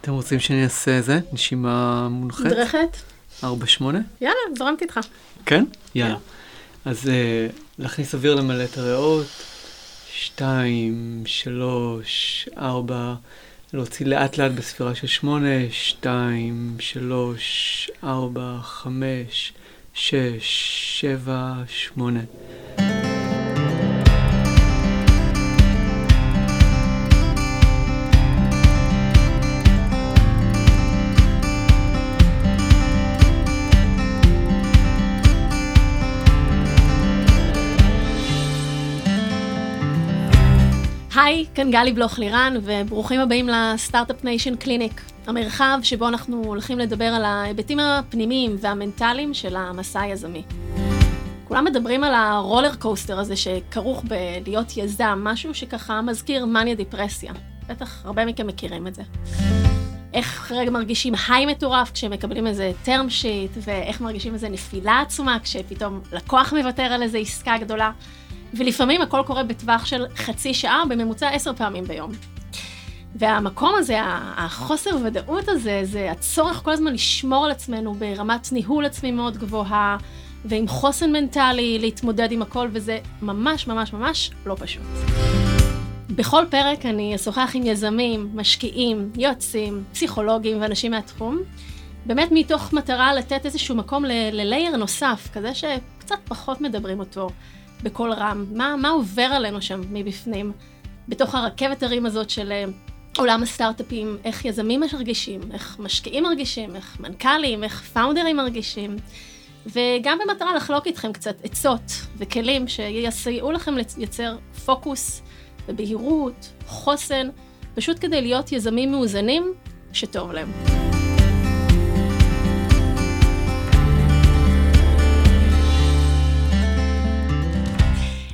אתם רוצים שאני אעשה איזה? נשימה מונחת? נדרכת? 4-8? יאללה, זרמתי איתך. כן? יאללה. אז uh, להכניס אוויר למלא את הריאות. 2, 3, 4, להוציא לאט לאט בספירה של 8, 2, 3, 4, 5, 6, 7, 8. היי, כאן גלי בלוך לירן, וברוכים הבאים ל Start-Up Nation Clinic, המרחב שבו אנחנו הולכים לדבר על ההיבטים הפנימיים והמנטליים של המסע היזמי. כולם מדברים על ה roller coaster הזה שכרוך בלהיות יזם, משהו שככה מזכיר מניה דיפרסיה. בטח הרבה מכם מכירים את זה. איך רגע מרגישים high מטורף כשהם מקבלים איזה term sheet, ואיך מרגישים איזה נפילה עצומה כשפתאום לקוח מוותר על איזה עסקה גדולה. ולפעמים הכל קורה בטווח של חצי שעה, בממוצע עשר פעמים ביום. והמקום הזה, החוסר ודאות הזה, זה הצורך כל הזמן לשמור על עצמנו ברמת ניהול עצמי מאוד גבוהה, ועם חוסן מנטלי להתמודד עם הכל, וזה ממש ממש ממש לא פשוט. בכל פרק אני אשוחח עם יזמים, משקיעים, יועצים, פסיכולוגים ואנשים מהתחום, באמת מתוך מטרה לתת איזשהו מקום ללייר נוסף, כזה שקצת פחות מדברים אותו. בקול רם, מה, מה עובר עלינו שם מבפנים, בתוך הרכבת הרים הזאת של אה, עולם הסטארט-אפים, איך יזמים מרגישים, איך משקיעים מרגישים, איך מנכ"לים, איך פאונדרים מרגישים, וגם במטרה לחלוק איתכם קצת עצות וכלים שיסייעו לכם לייצר פוקוס ובהירות, חוסן, פשוט כדי להיות יזמים מאוזנים שטוב להם.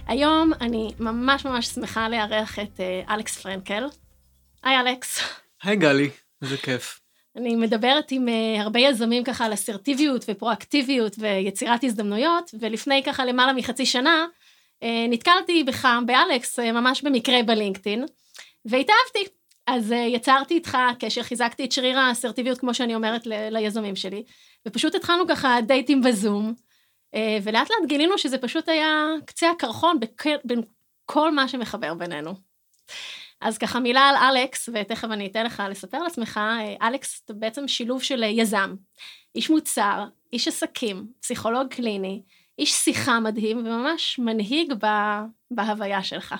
היום אני ממש ממש שמחה לארח את uh, אלכס פרנקל. היי אלכס. היי גלי, איזה כיף. אני מדברת עם uh, הרבה יזמים ככה על אסרטיביות ופרואקטיביות ויצירת הזדמנויות, ולפני ככה למעלה מחצי שנה uh, נתקלתי בך, באלכס, ממש במקרה בלינקדאין, והתאהבתי. אז יצרתי איתך קשר, חיזקתי את שריר האסרטיביות, כמו שאני אומרת ל- ליזמים שלי, ופשוט התחלנו ככה דייטים בזום. אה, ולאט לאט גילינו שזה פשוט היה קצה הקרחון בין כל מה שמחבר בינינו. אז ככה מילה על אלכס, ותכף אני אתן לך לספר על עצמך, אה, אלכס זה בעצם שילוב של אה, יזם, איש מוצר, איש עסקים, פסיכולוג קליני, איש שיחה מדהים, וממש מנהיג בה, בהוויה שלך.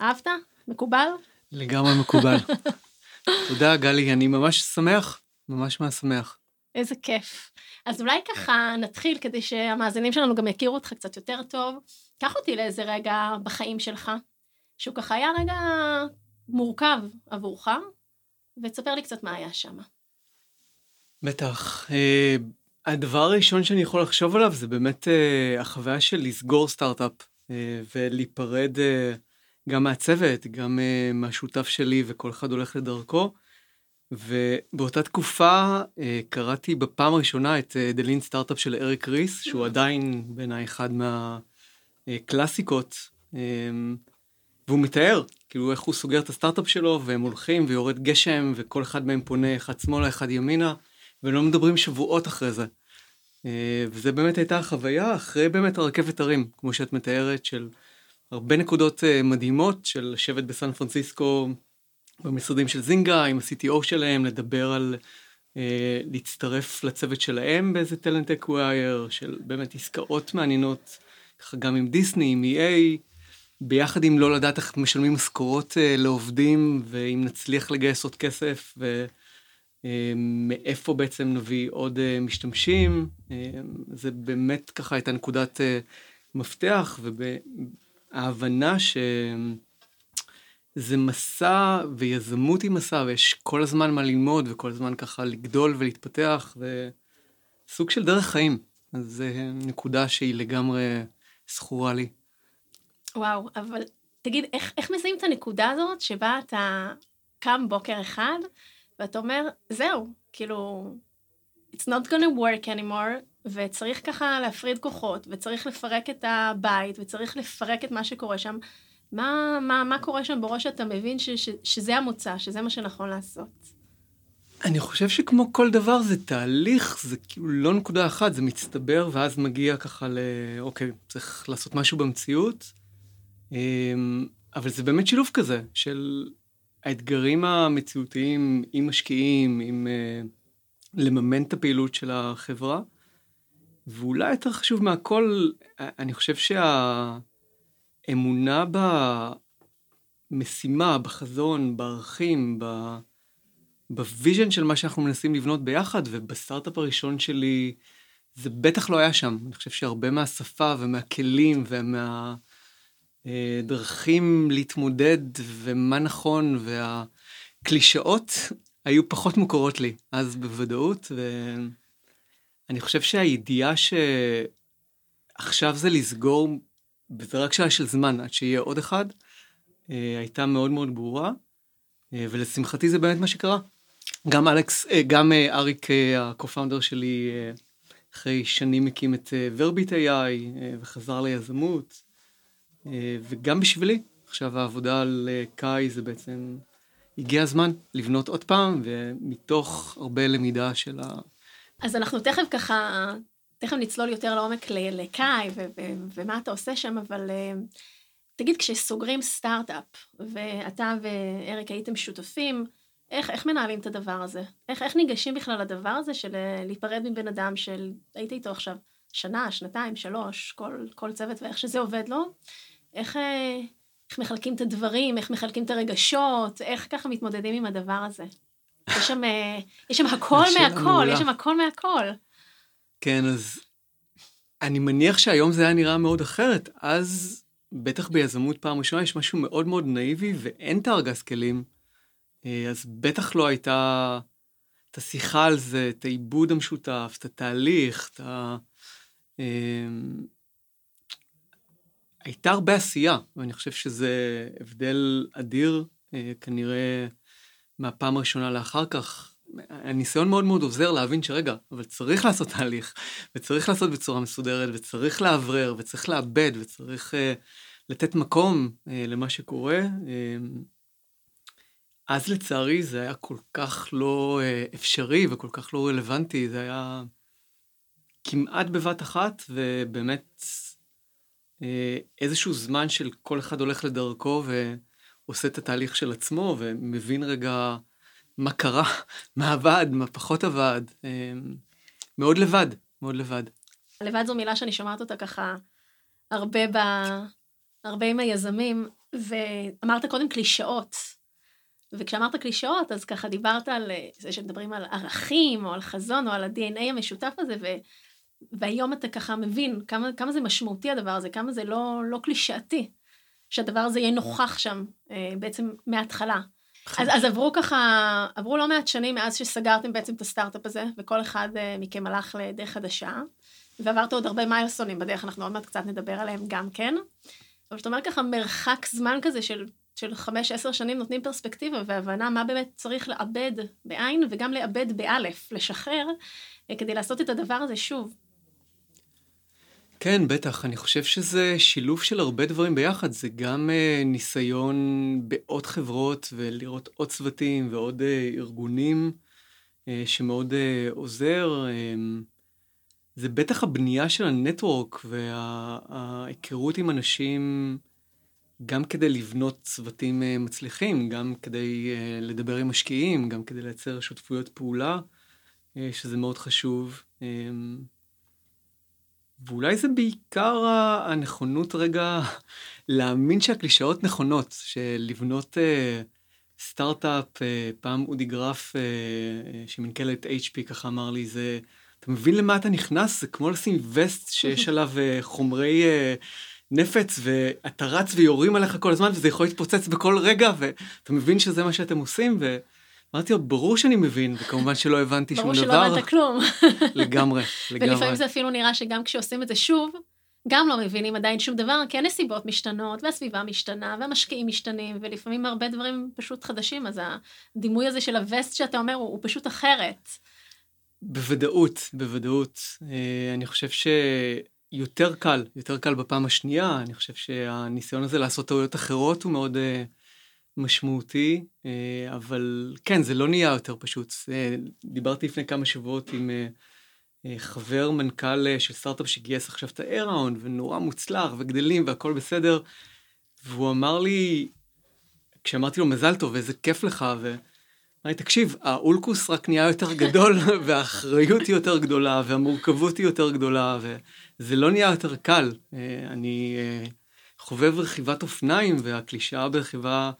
אהבת? מקובל? לגמרי מקובל. תודה, גלי, אני ממש שמח, ממש מהשמח. איזה כיף. אז אולי ככה נתחיל כדי שהמאזינים שלנו גם יכירו אותך קצת יותר טוב. קח אותי לאיזה רגע בחיים שלך, שהוא ככה היה רגע מורכב עבורך, ותספר לי קצת מה היה שם. בטח. Uh, הדבר הראשון שאני יכול לחשוב עליו זה באמת uh, החוויה של לסגור סטארט-אפ uh, ולהיפרד גם מהצוות, גם מהשותף שלי וכל אחד הולך לדרכו. ובאותה תקופה אה, קראתי בפעם הראשונה את אה, The Lean Startup של אריק ריס, שהוא עדיין בעיניי אחד מהקלאסיקות, אה, והוא מתאר, כאילו איך הוא סוגר את הסטארט-אפ שלו, והם הולכים ויורד גשם, וכל אחד מהם פונה אחד שמאלה, אחד ימינה, ולא מדברים שבועות אחרי זה. וזה באמת הייתה החוויה אחרי באמת הרכבת הרים, כמו שאת מתארת, של הרבה נקודות מדהימות של לשבת בסן פרנסיסקו במשרדים של Zynga עם ה-CTO שלהם, לדבר על אה, להצטרף לצוות שלהם באיזה talent acquire, של באמת עסקאות מעניינות, ככה גם עם דיסני, עם EA, ביחד עם לא לדעת איך משלמים משכורות אה, לעובדים, ואם נצליח לגייס עוד כסף, ומאיפה אה, בעצם נביא עוד משתמשים. זה באמת ככה הייתה נקודת מפתח, וההבנה ש... זה מסע ויזמות עם מסע ויש כל הזמן מה ללמוד וכל הזמן ככה לגדול ולהתפתח וסוג של דרך חיים. אז זה נקודה שהיא לגמרי זכורה לי. וואו, אבל תגיד, איך, איך מזהים את הנקודה הזאת שבה אתה קם בוקר אחד ואתה אומר, זהו, כאילו, it's not gonna work anymore, וצריך ככה להפריד כוחות, וצריך לפרק את הבית, וצריך לפרק את מה שקורה שם. מה, מה, מה קורה שם בראש שאתה מבין ש, ש, שזה המוצא, שזה מה שנכון לעשות? אני חושב שכמו כל דבר זה תהליך, זה כאילו לא נקודה אחת, זה מצטבר ואז מגיע ככה ל... אוקיי, צריך לעשות משהו במציאות. אמ, אבל זה באמת שילוב כזה של האתגרים המציאותיים עם משקיעים, עם uh, לממן את הפעילות של החברה. ואולי יותר חשוב מהכל, אני חושב שהאמונה במשימה, בחזון, בערכים, ב... ב vision של מה שאנחנו מנסים לבנות ביחד, ובסטארט-אפ הראשון שלי זה בטח לא היה שם. אני חושב שהרבה מהשפה ומהכלים ומהדרכים להתמודד ומה נכון והקלישאות היו פחות מוכרות לי אז בוודאות, ואני חושב שהידיעה שעכשיו זה לסגור, וזה רק שאלה של זמן עד שיהיה עוד אחד, אה, הייתה מאוד מאוד ברורה, אה, ולשמחתי זה באמת מה שקרה. גם אלכס, אה, גם אריק, הקו-פאונדר שלי, אחרי שנים הקים את ורביט AI וחזר ליזמות, וגם בשבילי, עכשיו העבודה על קאי זה בעצם, הגיע הזמן לבנות עוד פעם, ומתוך הרבה למידה של ה... אז אנחנו תכף ככה, תכף נצלול יותר לעומק לקאי ומה אתה עושה שם, אבל תגיד, כשסוגרים סטארט-אפ, ואתה ואריק הייתם שותפים, איך, איך מנהלים את הדבר הזה? איך, איך ניגשים בכלל לדבר הזה של אה, להיפרד מבן אדם של הייתי איתו עכשיו שנה, שנתיים, שלוש, כל, כל צוות ואיך שזה עובד לו? איך, אה, איך מחלקים את הדברים, איך מחלקים את הרגשות, איך ככה מתמודדים עם הדבר הזה? יש שם, אה, יש שם הכל מהכל, יש שם הכל מהכל. כן, אז אני מניח שהיום זה היה נראה מאוד אחרת. אז, בטח ביזמות פעם ראשונה, יש משהו מאוד מאוד נאיבי ואין את הארגז כלים. אה, אז בטח לא הייתה את השיחה על זה, את העיבוד המשותף, את התהליך, את ה... אמ, הייתה הרבה עשייה, ואני חושב שזה הבדל אדיר, אה, כנראה מהפעם הראשונה לאחר כך. הניסיון מאוד מאוד עוזר להבין שרגע, אבל צריך לעשות תהליך, וצריך לעשות בצורה מסודרת, וצריך לאוורר, וצריך לאבד, וצריך uh, לתת מקום uh, למה שקורה. Uh, אז לצערי זה היה כל כך לא אה, אפשרי וכל כך לא רלוונטי, זה היה כמעט בבת אחת, ובאמת אה, איזשהו זמן של כל אחד הולך לדרכו ועושה את התהליך של עצמו, ומבין רגע מה קרה, מה עבד, מה פחות עבד. אה, מאוד לבד, מאוד לבד. לבד זו מילה שאני שומעת אותה ככה הרבה, ב... הרבה עם היזמים, ואמרת קודם קלישאות. וכשאמרת קלישאות, אז ככה דיברת על אה, זה שמדברים על ערכים, או על חזון, או על ה-DNA המשותף הזה, ו... והיום אתה ככה מבין כמה, כמה זה משמעותי הדבר הזה, כמה זה לא, לא קלישאתי, שהדבר הזה יהיה נוכח שם אה, בעצם מההתחלה. אז, אז עברו ככה, עברו לא מעט שנים מאז שסגרתם בעצם את הסטארט-אפ הזה, וכל אחד אה, מכם הלך לדרך חדשה, ועברת עוד הרבה מיילסונים בדרך, אנחנו עוד מעט קצת נדבר עליהם גם כן. אבל זאת אומרת ככה מרחק זמן כזה של של חמש, עשר שנים נותנים פרספקטיבה והבנה מה באמת צריך לאבד בעין וגם לאבד באלף, לשחרר, אה, כדי לעשות את הדבר הזה שוב. כן, בטח. אני חושב שזה שילוב של הרבה דברים ביחד. זה גם uh, ניסיון בעוד חברות ולראות עוד צוותים ועוד uh, ארגונים uh, שמאוד uh, עוזר. Uh, זה בטח הבנייה של הנטוורק וההיכרות עם אנשים גם כדי לבנות צוותים אה, מצליחים, גם כדי אה, לדבר עם משקיעים, גם כדי לייצר שותפויות פעולה, אה, שזה מאוד חשוב. ואולי זה בעיקר הנכונות רגע להאמין שהקלישאות נכונות, שלבנות סטארט-אפ, פעם אודי גרף שמנכ"ל את HP ככה אמר לי, זה, אתה מבין למה אתה נכנס? זה כמו לשים וסט שיש עליו חומרי... נפץ ואתה רץ ויורים עליך כל הזמן וזה יכול להתפוצץ בכל רגע ואתה מבין שזה מה שאתם עושים ואמרתי לו ברור שאני מבין וכמובן שלא הבנתי שום דבר. ברור שלא הבנת כלום. לגמרי, לגמרי. ולפעמים זה אפילו נראה שגם כשעושים את זה שוב גם לא מבינים עדיין שום דבר כי הנסיבות משתנות והסביבה משתנה והמשקיעים משתנים ולפעמים הרבה דברים פשוט חדשים אז הדימוי הזה של הווסט שאתה אומר הוא, הוא פשוט אחרת. בוודאות, בוודאות. אה, אני חושב ש... יותר קל, יותר קל בפעם השנייה, אני חושב שהניסיון הזה לעשות טעויות אחרות הוא מאוד, אה, משמעותי, אה, אבל כן, זה לא נהיה יותר פשוט. אה, דיברתי לפני כמה שבועות עם אה, חבר מנכ"ל של סטארט-אפ שגייס עכשיו את ה-Airround, ונורא מוצלח, וגדלים, והכל בסדר, והוא אמר לי, כשאמרתי לו מזל טוב, איזה כיף לך, ו... אמרתי, תקשיב, האולקוס רק נהיה יותר גדול, והאחריות היא יותר גדולה, והמורכבות היא יותר גדולה, וזה לא נהיה יותר קל. אני חובב רכיבת אופניים, והקלישאה ברכיבה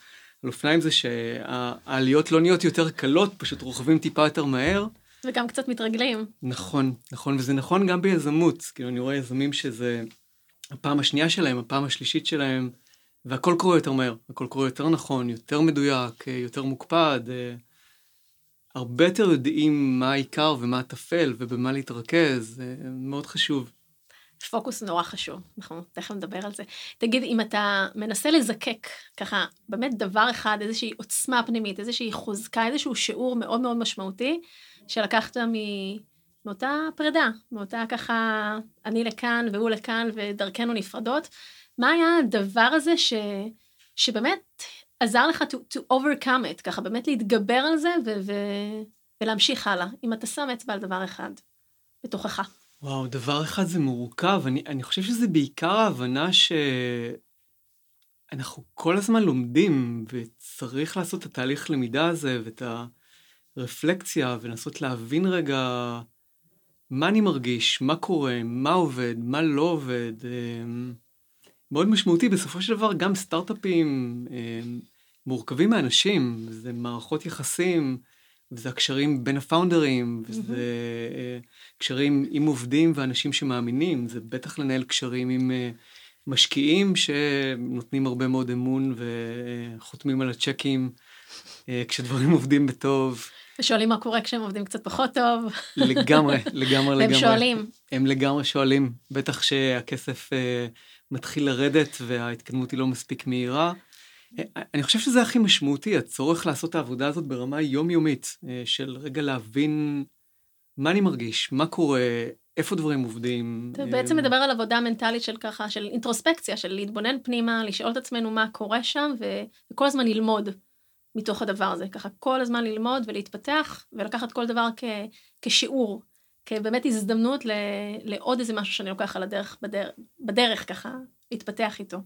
על אופניים זה שהעליות לא נהיות יותר קלות, פשוט רוכבים טיפה יותר מהר. וגם קצת מתרגלים. נכון, נכון, וזה נכון גם ביזמות. כאילו, אני רואה יזמים שזה הפעם השנייה שלהם, הפעם השלישית שלהם, והכל קורה יותר מהר, הכל קורה יותר נכון, יותר מדויק, יותר מוקפד. הרבה יותר יודעים מה העיקר ומה הטפל ובמה להתרכז, זה מאוד חשוב. פוקוס נורא חשוב, אנחנו תכף נדבר על זה. תגיד, אם אתה מנסה לזקק ככה, באמת דבר אחד, איזושהי עוצמה פנימית, איזושהי חוזקה, איזשהו שיעור מאוד מאוד משמעותי, שלקחת מ... מאותה פרידה, מאותה ככה, אני לכאן והוא לכאן ודרכנו נפרדות, מה היה הדבר הזה ש... שבאמת עזר לך to, to overcome it, ככה באמת להתגבר על זה ו... ו... ולהמשיך הלאה, אם אתה שם אצבע על דבר אחד בתוכך. וואו, דבר אחד זה מורכב. אני, אני חושב שזה בעיקר ההבנה שאנחנו כל הזמן לומדים, וצריך לעשות את התהליך למידה הזה, ואת הרפלקציה, ולנסות להבין רגע מה אני מרגיש, מה קורה, מה עובד, מה לא עובד. אמ, מאוד משמעותי. בסופו של דבר, גם סטארט-אפים אמ, מורכבים מאנשים, זה מערכות יחסים. וזה הקשרים בין הפאונדרים, וזה mm-hmm. קשרים עם עובדים ואנשים שמאמינים, זה בטח לנהל קשרים עם אה, משקיעים שנותנים הרבה מאוד אמון וחותמים על הצ'קים אה, כשדברים עובדים בטוב. ושואלים מה קורה כשהם עובדים קצת פחות טוב. לגמרי, לגמרי, לגמרי. הם שואלים. הם לגמרי שואלים, בטח כשהכסף מתחיל לרדת וההתקדמות היא לא מספיק מהירה. אני חושב שזה הכי משמעותי, הצורך לעשות את העבודה הזאת ברמה יומיומית, אה, של רגע להבין מה אני מרגיש, מה קורה, איפה דברים עובדים. אתה בעצם מדבר על עבודה מנטלית של ככה, של אינטרוספקציה, של להתבונן פנימה, לשאול את עצמנו מה קורה שם, וכל הזמן ללמוד מתוך הדבר הזה. ככה כל הזמן ללמוד ולהתפתח, ולקחת כל דבר כ... כשיעור, כבאמת הזדמנות ל... לעוד איזה משהו שאני לוקח על הדרך, בדרך, בדרך ככה, להתפתח איתו.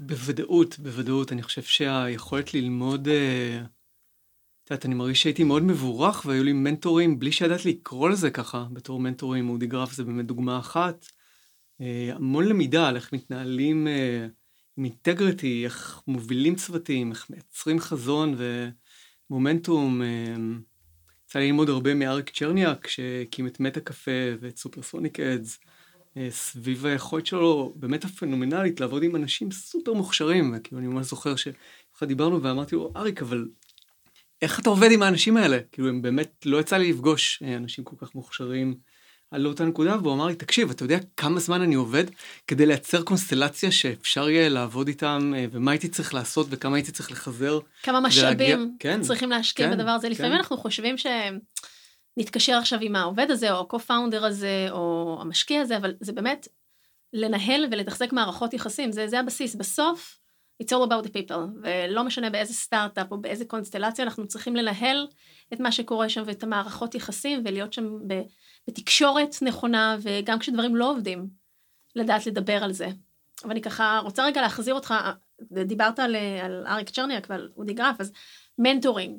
בוודאות, בוודאות. אני חושב שהיכולת ללמוד... אה, את יודעת, אני מרגיש שהייתי מאוד מבורך, והיו לי מנטורים, בלי שידעת לקרוא לזה ככה, בתור מנטורים, אודי גרף זה באמת דוגמה אחת. אה, המון למידה על איך מתנהלים אה, עם integrity, איך מובילים צוותים, איך מייצרים חזון ומומנטום. יצא לי ללמוד הרבה מאריק צ'רניאק, שהקים את Metacafe ואת Supersonic Ads. אה, סביב היכולת שלו באמת הפנומנלית לעבוד עם אנשים סופר מוכשרים, כאילו אני ממש זוכר שככה דיברנו ואמרתי לו, אריק, אבל איך אתה עובד עם האנשים האלה? כאילו הם באמת, לא יצא לי לפגוש אה, אנשים כל כך מוכשרים על אותה נקודה, והוא אמר לי, תקשיב, אתה יודע כמה זמן אני עובד כדי לייצר קונסטלציה שאפשר יהיה לעבוד איתם, אה, ומה הייתי צריך לעשות וכמה הייתי צריך לחזר. כמה משאבים ולהגיע... כן, צריכים להשקיע כן, בדבר הזה. כן. לפעמים אנחנו חושבים שהם... נתקשר עכשיו עם העובד הזה, או ה-co-founder הזה, או המשקיע הזה, אבל זה באמת לנהל ולתחזק מערכות יחסים, זה, זה הבסיס. בסוף, it's all about the people, ולא משנה באיזה סטארט-אפ או באיזה קונסטלציה, אנחנו צריכים לנהל את מה שקורה שם ואת המערכות יחסים, ולהיות שם בתקשורת נכונה, וגם כשדברים לא עובדים, לדעת לדבר על זה. אבל אני ככה רוצה רגע להחזיר אותך, דיברת על, על אריק צ'רניאק ועל אודי גרף, אז mentoring,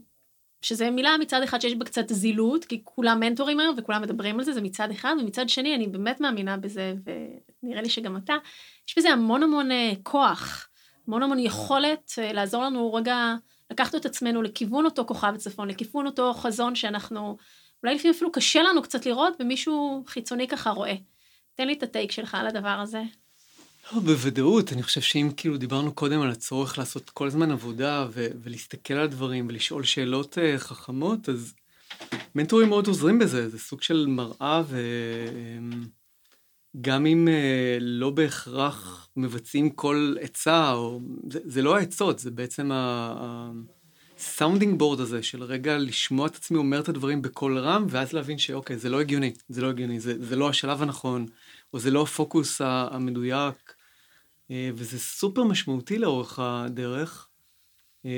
שזה מילה מצד אחד שיש בה קצת זילות, כי כולם מנטורים היום וכולם מדברים על זה, זה מצד אחד, ומצד שני אני באמת מאמינה בזה, ונראה לי שגם אתה, יש בזה המון המון אה, כוח, המון המון יכולת אה, לעזור לנו רגע לקחת את עצמנו לכיוון אותו כוכב צפון, לכיוון אותו חזון שאנחנו, אולי לפעמים אפילו קשה לנו קצת לראות, ומישהו חיצוני ככה רואה. תן לי את ה take שלך על הדבר הזה. לא, בוודאות, אני חושב שאם כאילו דיברנו קודם על הצורך לעשות כל הזמן עבודה ו- ולהסתכל על דברים ולשאול שאלות uh, חכמות, אז מנטורים מאוד עוזרים בזה, זה סוג של מראה וגם אם uh, לא בהכרח מבצעים כל עצה, או... זה, זה לא העצות, זה בעצם ה sounding board הזה של רגע לשמוע את עצמי אומר את הדברים בקול רם, ואז להבין שאוקיי, זה לא הגיוני, זה לא הגיוני, זה, זה לא השלב הנכון. או זה לא הפוקוס המדויק, אה, וזה סופר משמעותי לאורך הדרך.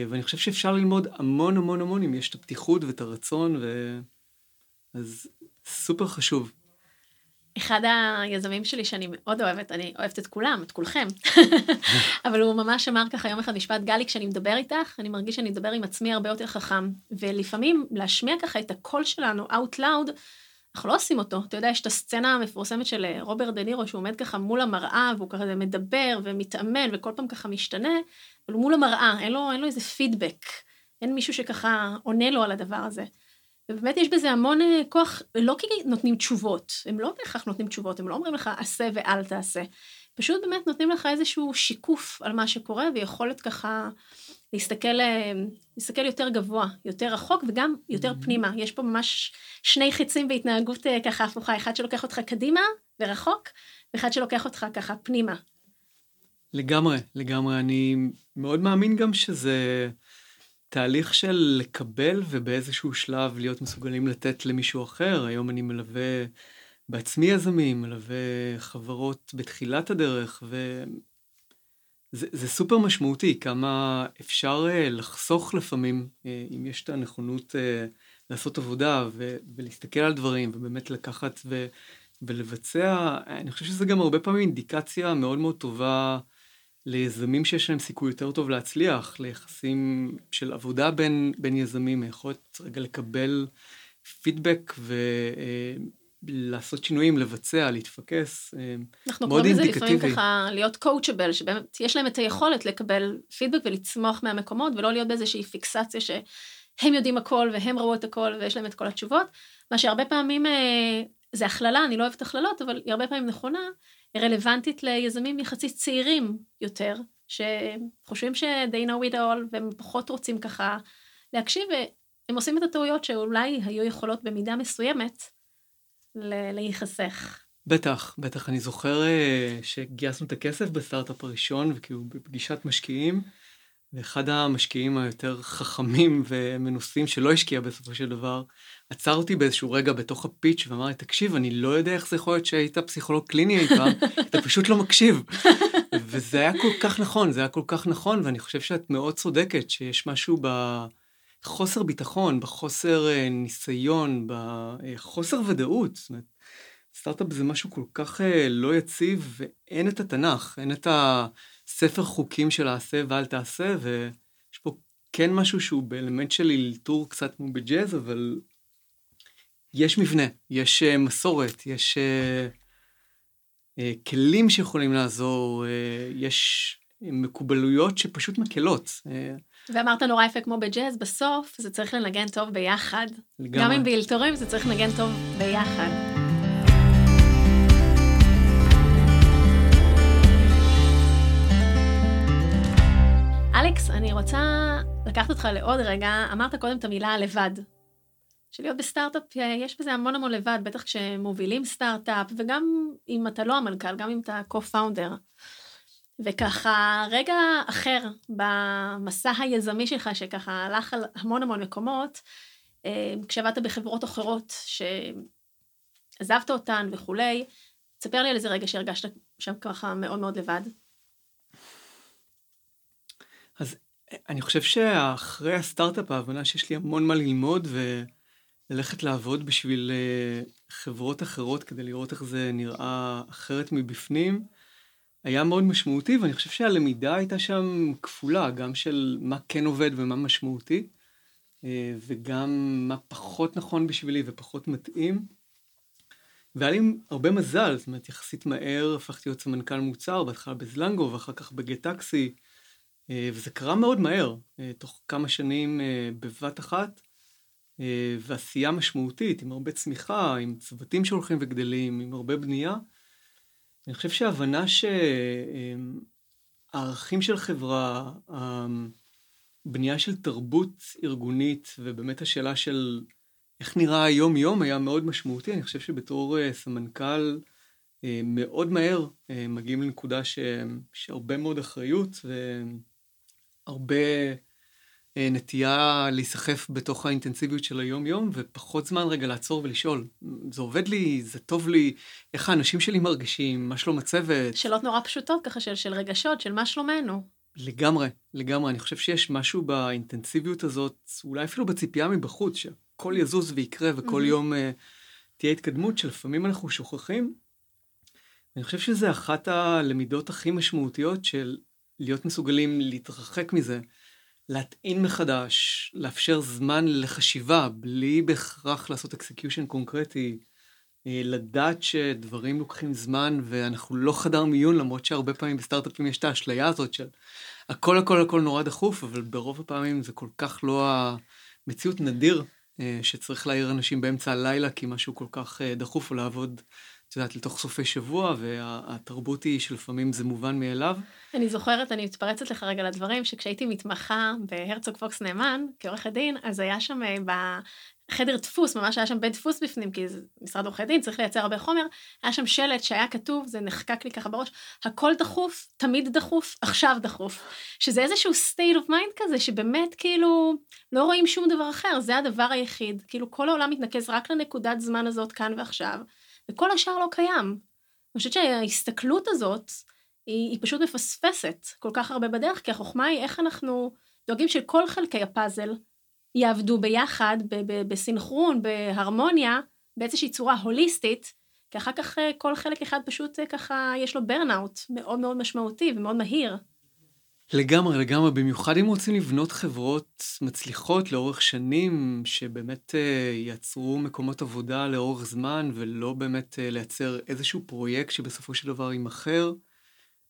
ואני חושב שאפשר ללמוד המון המון המון אם יש את הפתיחות ואת הרצון, ו... אז סופר חשוב. אחד היזמים שלי שאני מאוד אוהבת, אני אוהבת את כולם, את כולכם, אבל הוא ממש אמר ככה יום אחד משפט, גלי, כשאני מדבר איתך, אני מרגיש שאני מדבר עם עצמי הרבה יותר חכם. ולפעמים להשמיע ככה את הקול שלנו out loud, אנחנו לא עושים אותו. אתה יודע, יש את הסצנה המפורסמת של אה, רוברט דה נירו, שהוא עומד ככה מול המראה, והוא ככה מדבר ומתאמן, וכל פעם ככה משתנה, אבל הוא מול המראה, אין לו, אין לו איזה פידבק. אין מישהו שככה עונה לו על הדבר הזה. ובאמת יש בזה המון אה, כוח, לא כי נותנים תשובות, הם לא בהכרח נותנים תשובות, הם לא אומרים לך עשה ואל תעשה. פשוט באמת נותנים לך איזשהו שיקוף על מה שקורה, ויכולת ככה להסתכל, אה, להסתכל יותר גבוה, יותר רחוק וגם יותר mm-hmm. פנימה. יש פה ממש שני חיצים בהתנהגות אה, ככה הפוכה, אחד שלוקח אותך קדימה ורחוק, ואחד שלוקח אותך ככה פנימה. לגמרי, לגמרי. אני מאוד מאמין גם שזה תהליך של לקבל ובאיזשהו שלב להיות מסוגלים לתת למישהו אחר. היום אני מלווה בעצמי יזמים, מלווה חברות בתחילת הדרך, ו... זה, זה סופר משמעותי, כמה אפשר uh, לחסוך לפעמים, uh, אם יש את הנכונות uh, לעשות עבודה ו, ולהסתכל על דברים, ובאמת לקחת ו, ולבצע, אני חושב שזה גם הרבה פעמים אינדיקציה מאוד מאוד טובה ליזמים שיש להם סיכוי יותר טוב להצליח, ליחסים של עבודה בין, בין יזמים, יכולת רגע לקבל פידבק ו... לעשות שינויים, לבצע, להתפקס, אה, אנחנו מאוד אינדיקטיבי. אנחנו קוראים לזה לפעמים ככה להיות קואוצ'בל, שבאמת יש להם את היכולת לקבל פידבק ולצמוח מהמקומות, ולא להיות באיזושהי פיקסציה שהם יודעים הכל והם ראו את הכל ויש להם את כל התשובות, מה שהרבה פעמים אה, זה הכללה, אני לא אוהבת הכללות, אבל היא הרבה פעמים נכונה, היא רלוונטית ליזמים יחסית צעירים יותר, שחושבים ש-they know it all, והם פחות רוצים ככה להקשיב, והם עושים את הטעויות שאולי היו יכולות במידה מסוימת להיחסך. בטח, בטח. אני זוכר אה, שגייסנו את הכסף בסטארט-אפ הראשון, וכאילו בפגישת משקיעים, ואחד המשקיעים היותר חכמים ומנוסים שלא השקיע בסופו של דבר, עצר אותי באיזשהו רגע בתוך הפיץ' ואמר לי, תקשיב, אני לא יודע איך זה יכול להיות שהיית פסיכולוג קליני אי פעם, אתה פשוט לא מקשיב. וזה היה כל כך נכון, זה היה כל כך נכון, ואני חושב שאת מאוד צודקת, שיש משהו ב... בחוסר ביטחון, בחוסר אה, ניסיון, בחוסר ודאות. זאת אומרת, סטארט-אפ זה משהו כל כך אה, לא יציב, ואין את התנ"ך, אין את הספר חוקים של העשה ואל תעשה, ויש פה כן משהו שהוא באלמנט של אלתור קצת כמו בג'אז, אבל יש מבנה, יש אה, מסורת, יש כלים שיכולים לעזור, יש מקובלויות שפשוט מקלות. ואמרת נורא יפה כמו בג'אז, בסוף זה צריך לנגן טוב ביחד. לגמרי. גם אם באלתורים זה צריך לנגן טוב ביחד. אלכס, אני רוצה לקחת אותך לעוד רגע. אמרת קודם את המילה לבד. שלהיות בסטארט-אפ, יש בזה המון המון לבד, בטח כשמובילים סטארט-אפ, וגם אם אתה לא המנכ"ל, גם אם אתה co-founder. וככה רגע אחר במסע היזמי שלך, שככה הלך על המון המון מקומות, אה, כשעבדת בחברות אחרות, שעזבת אותן וכולי, תספר לי על איזה רגע שהרגשת שם ככה מאוד מאוד לבד. אז אני חושב שאחרי הסטארט-אפ, ההבנה שיש לי המון מה ללמוד וללכת לעבוד בשביל אה, חברות אחרות כדי לראות איך זה נראה אחרת מבפנים, היה מאוד משמעותי, ואני חושב שהלמידה הייתה שם כפולה, גם של מה כן עובד ומה משמעותי, אה, וגם מה פחות נכון בשבילי ופחות מתאים. והיה לי הרבה מזל, זאת אומרת, יחסית מהר הפכתי להיות סמנכ"ל מוצר, בהתחלה בזלנגו ואחר כך בגט טקסי, אה, וזה קרה מאוד מהר, אה, תוך כמה שנים בבת אחת, ועשייה משמעותית, עם הרבה צמיחה, עם צוותים שהולכים וגדלים, עם הרבה בנייה. אני חושב שההבנה שהערכים של חברה, הבנייה של תרבות ארגונית, ובאמת השאלה של איך נראה היום-יום היה מאוד משמעותי. אני חושב שבתור אה, סמנכ"ל, אה, מאוד מהר אה, מגיעים לנקודה שהרבה מאוד אחריות והרבה נטייה להיסחף בתוך האינטנסיביות של היום-יום, ופחות זמן רגע לעצור ולשאול, זה עובד לי, זה טוב לי, איך האנשים שלי מרגישים, מה שלום הצוות. שאלות נורא פשוטות ככה של, של רגשות, של מה שלומנו. לגמרי, לגמרי. אני חושב שיש משהו באינטנסיביות הזאת, אולי אפילו בציפייה מבחוץ, שהכל יזוז ויקרה וכל mm-hmm. יום uh, תהיה התקדמות, שלפעמים אנחנו שוכחים. אני חושב שזה אחת הלמידות הכי משמעותיות של להיות מסוגלים להתרחק מזה, להטעין מחדש, לאפשר זמן לחשיבה, בלי בהכרח לעשות execution קונקרטי, אה, לדעת שדברים לוקחים זמן ואנחנו לא חדר מיון, למרות שהרבה פעמים בסטארט-אפים יש את האשליה הזאת של הכל הכל הכל נורא דחוף, אבל ברוב הפעמים זה כל כך לא המציאות. נדיר אה, שצריך להעיר אנשים באמצע הלילה כי משהו כל כך אה, דחוף או לעבוד את יודעת, לתוך סופי שבוע, והתרבות היא שלפעמים זה מובן מאליו. אני זוכרת, אני מתפרצת לך רגע לדברים, שכשהייתי מתמחה בהרצוג פוקס נאמן, כעורכת דין, אז היה שם בחדר דפוס, ממש היה שם בית דפוס בפנים, כי זה משרד עורכי דין, צריך לייצר הרבה חומר, היה שם שלט שהיה כתוב, זה נחקק לי ככה בראש, הכל דחוף, תמיד דחוף, עכשיו דחוף. שזה איזשהו state of mind כזה, שבאמת כאילו לא רואים שום דבר אחר, זה הדבר היחיד. כאילו כל העולם מתנקז רק לנקודת זמן הזאת כאן ועכשיו. וכל השאר לא קיים. אני חושבת שההסתכלות הזאת, היא, היא פשוט מפספסת כל כך הרבה בדרך, כי החוכמה היא איך אנחנו דואגים שכל חלקי הפאזל יעבדו ביחד, בסינכרון, בהרמוניה, באיזושהי צורה הוליסטית, כי אחר כך אה, כל חלק אחד פשוט אה, ככה יש לו ברנאוט מאוד מאוד משמעותי ומאוד מהיר. לגמרי, לגמרי, במיוחד אם רוצים לבנות חברות מצליחות לאורך שנים, שבאמת uh, יצרו מקומות עבודה לאורך זמן, ולא באמת uh, לייצר איזשהו פרויקט שבסופו של דבר יימכר,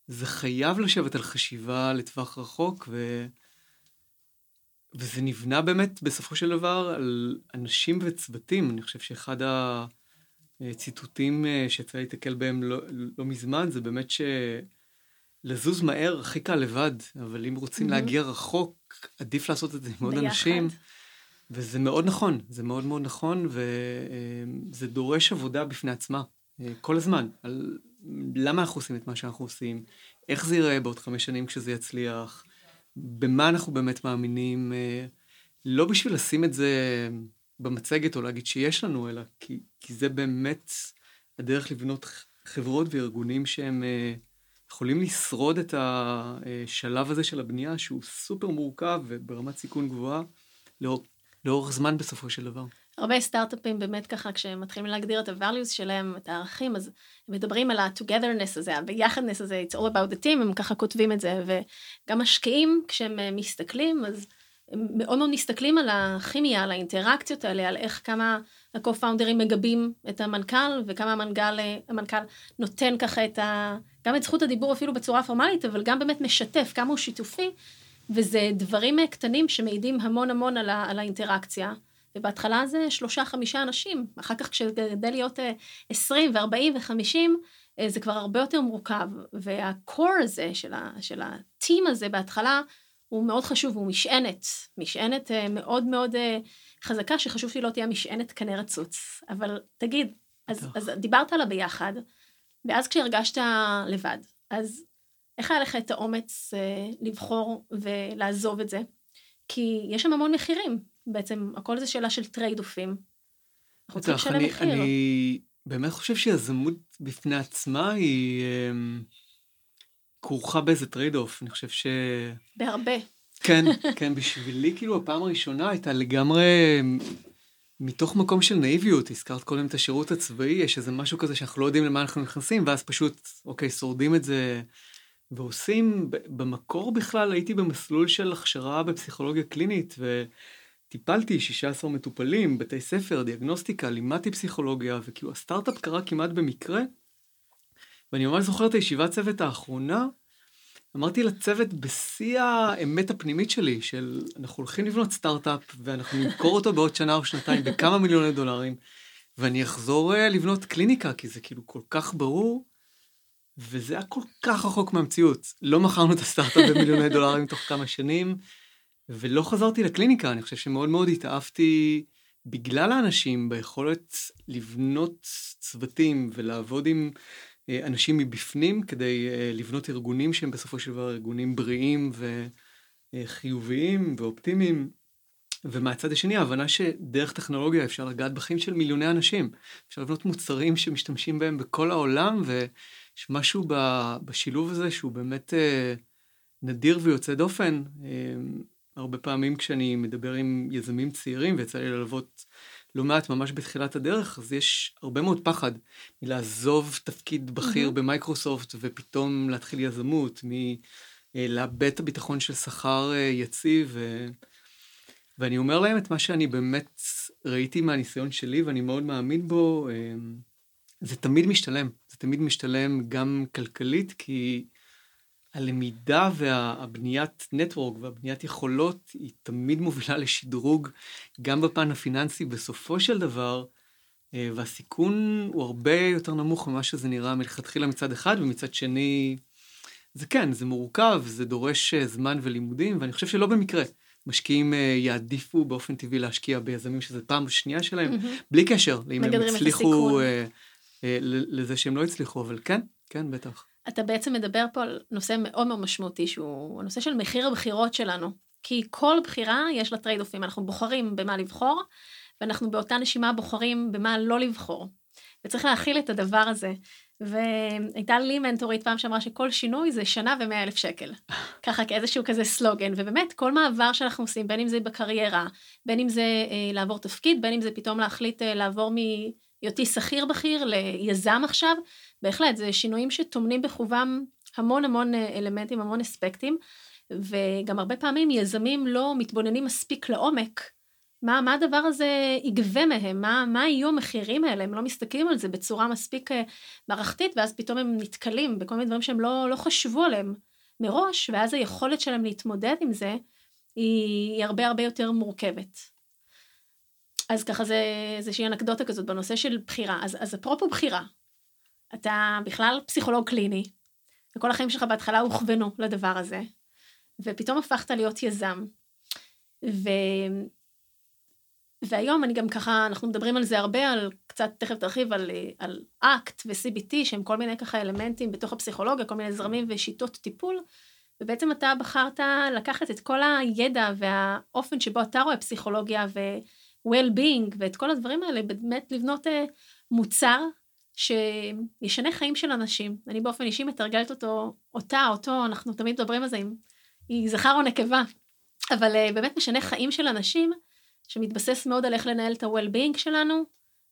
זה חייב לשבת על חשיבה לטווח רחוק, ו... וזה נבנה באמת בסופו של דבר על אנשים וצוותים. אני חושב שאחד הציטוטים אה, שיצא להתקל בהם לא, לא מזמן, זה באמת ש... לזוז מהר הכי קל לבד, אבל אם רוצים mm-hmm. להגיע רחוק, עדיף לעשות את זה עם עוד אנשים. וזה מאוד נכון, זה מאוד מאוד נכון, וזה דורש עבודה בפני עצמה, אה, כל הזמן, על למה אנחנו עושים את מה שאנחנו עושים, איך זה ייראה בעוד חמש שנים כשזה יצליח, במה אנחנו באמת מאמינים, אה, לא בשביל לשים את זה במצגת או להגיד שיש לנו, אלא כי, כי זה באמת הדרך לבנות חברות וארגונים שהם... אה, יכולים לשרוד את השלב הזה של הבנייה, שהוא סופר מורכב וברמת סיכון גבוהה, לאור, לאורך זמן בסופו של דבר. הרבה סטארט-אפים באמת ככה, כשהם מתחילים להגדיר את ה-values שלהם, את הערכים, אז הם מדברים על ה-togetherness הזה, הביחדנess הזה, it's all about the team, הם ככה כותבים את זה, וגם משקיעים, כשהם מסתכלים, אז מאוד מאוד מסתכלים על הכימיה, על האינטראקציות האלה, על איך כמה ה-co-founders מגבים את המנכ"ל, וכמה המנכ"ל, המנכ"ל נותן ככה את ה... גם את זכות הדיבור אפילו בצורה פורמלית, אבל גם באמת משתף כמה הוא שיתופי, וזה דברים קטנים שמעידים המון המון על, ה, על האינטראקציה. ובהתחלה זה שלושה חמישה אנשים, אחר כך כשגדל להיות אה, עשרים וארבעים וחמישים, אה, זה כבר הרבה יותר מורכב, והקור הזה של, ה, של הטים הזה בהתחלה הוא מאוד חשוב, הוא משענת, משענת אה, מאוד מאוד חזקה, שחשוב שהיא לא תהיה משענת קנה רצוץ. אבל תגיד, אז, אז דיברת על הביחד, ואז כשהרגשת לבד, אז איך היה לך את האומץ אה, לבחור ולעזוב את זה? כי יש שם המון מחירים, בעצם הכל זה שאלה של trade-off ים. אנחנו צריכים לשלם מחיר. אני באמת חושב שיזמות בפני עצמה היא אה, כרוכה באיזה trade-off, אני חושב ש... בהרבה. כן, כן, בשבילי כאילו הפעם הראשונה הייתה לגמרי מתוך מקום של נאיביות, הזכרת קודם את השירות הצבאי, יש איזה משהו כזה שאנחנו לא יודעים למה אנחנו נכנסים, ואז פשוט, אוקיי, שורדים את זה ועושים. במקור בכלל הייתי במסלול של הכשרה בפסיכולוגיה קלינית, וטיפלתי 16 מטופלים, בתי ספר, דיאגנוסטיקה, לימדתי פסיכולוגיה, וכאילו הסטארט-אפ קרה כמעט במקרה. ואני ממש זוכר את הישיבת צוות האחרונה, אמרתי לצוות בשיא האמת הפנימית שלי, של אנחנו הולכים לבנות סטארט-אפ ואנחנו נמכור אותו בעוד שנה או שנתיים בכמה מיליוני דולרים, ואני אחזור אה, לבנות קליניקה, כי זה כאילו כל כך ברור, וזה היה כל כך רחוק מהמציאות. לא מכרנו את הסטארט-אפ במיליוני דולרים תוך כמה שנים, ולא חזרתי לקליניקה, אני חושב שמאוד מאוד התאהבתי בגלל האנשים ביכולת לבנות צוותים ולעבוד עם... אה, אנשים מבפנים כדי אה, לבנות ארגונים שהם בסופו של דבר ארגונים בריאים וחיוביים ואופטימיים. ומהצד השני ההבנה שדרך טכנולוגיה אפשר לגעת בחיים של מיליוני אנשים. אפשר לבנות מוצרים שמשתמשים בהם בכל העולם ויש משהו בשילוב הזה שהוא באמת אה, נדיר ויוצא דופן. הרבה פעמים כשאני מדבר עם יזמים צעירים, ויצא לי ללוות לא מעט ממש בתחילת הדרך, אז יש הרבה מאוד פחד מלעזוב תפקיד בכיר mm-hmm. במייקרוסופט ופתאום להתחיל יזמות, מלאבד את הביטחון של שכר אה, יציב. ו... ואני אומר להם את מה שאני באמת ראיתי מהניסיון שלי ואני מאוד מאמין בו, אה, זה תמיד משתלם. זה תמיד משתלם גם כלכלית, כי הלמידה והבניית נטוורק והבניית יכולות היא תמיד מובילה לשדרוג גם בפן הפיננסי בסופו של דבר, אה, והסיכון הוא הרבה יותר נמוך ממה שזה נראה מלכתחילה מצד אחד, ומצד שני, זה כן, זה מורכב, זה דורש אה, זמן ולימודים, ואני חושב שלא במקרה. משקיעים אה, יעדיפו באופן טבעי להשקיע ביזמים שזה פעם שנייה שלהם, mm-hmm. בלי קשר, אם הם הצליחו לזה שהם לא הצליחו, אבל כן, כן, בטח. אתה בעצם מדבר פה על נושא מאוד מאוד משמעותי, שהוא הנושא של מחיר הבחירות שלנו. כי כל בחירה יש לה trade-off ים, אנחנו בוחרים במה לבחור, ואנחנו באותה נשימה בוחרים במה לא לבחור. וצריך להכיל את הדבר הזה. והייתה לי מנטורית פעם שאמרה שכל שינוי זה שנה ומאה אלף שקל. ככה כאיזשהו כזה סלוגן, ובאמת כל מעבר שאנחנו עושים, בין אם זה בקריירה, בין אם זה אה, לעבור תפקיד, בין אם זה פתאום להחליט אה, לעבור מהיותי שכיר בכיר ליזם עכשיו, בהחלט, זה שינויים שטומנים בחובם המון המון אה, אלמנטים, המון אספקטים, וגם הרבה פעמים יזמים לא מתבוננים מספיק לעומק. מה, מה הדבר הזה יגבה מהם? מה, מה יהיו המחירים האלה? הם לא מסתכלים על זה בצורה מספיק אה, מערכתית, ואז פתאום הם נתקלים בכל מיני דברים שהם לא, לא חשבו עליהם מראש, ואז היכולת שלהם להתמודד עם זה היא, היא הרבה הרבה יותר מורכבת. אז ככה זה איזושהי אנקדוטה כזאת בנושא של בחירה. אז, אז אפרופו בחירה, אתה בכלל פסיכולוג קליני, וכל החיים שלך בהתחלה הוכוונו לדבר הזה, ופתאום הפכת להיות יזם. ו... והיום אני גם ככה, אנחנו מדברים על זה הרבה, על קצת, תכף תרחיב, על, על אקט ו-CBT, שהם כל מיני ככה אלמנטים בתוך הפסיכולוגיה, כל מיני זרמים ושיטות טיפול, ובעצם אתה בחרת לקחת את כל הידע והאופן שבו אתה רואה פסיכולוגיה ו-well-being ואת כל הדברים האלה, באמת לבנות אה, מוצר שישנה חיים של אנשים. אני באופן אישי מתרגלת אותו, אותה, אותו, אנחנו תמיד מדברים על זה אם היא זכר או נקבה, אבל uh, באמת משנה חיים של אנשים, שמתבסס מאוד על איך לנהל את ה-well-being שלנו,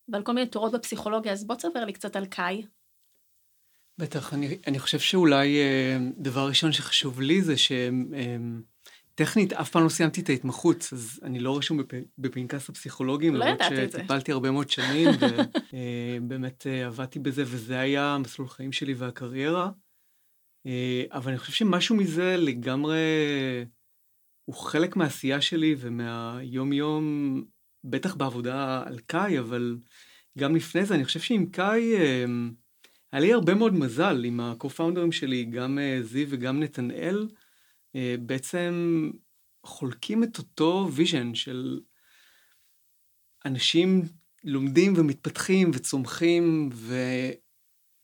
ועל כל מיני תורות בפסיכולוגיה, אז בוא תספר לי קצת על קאי. בטח, אני, אני חושב שאולי uh, דבר ראשון שחשוב לי זה שהם... טכנית, אף פעם לא סיימתי את ההתמחות, אז אני לא רשום בפ... בפנקס הפסיכולוגים. לא ידעתי את זה. למרות שטיפלתי הרבה מאוד שנים, ובאמת אה, עבדתי בזה, וזה היה מסלול חיים שלי והקריירה. אה, אבל אני חושב שמשהו מזה לגמרי הוא חלק מהעשייה שלי ומהיום-יום, בטח בעבודה על קאי, אבל גם לפני זה, אני חושב שעם קאי, אה, היה לי הרבה מאוד מזל עם ה-co-founders שלי, גם זיו וגם נתנאל. אה, בעצם חולקים את אותו vision של אנשים לומדים ומתפתחים וצומחים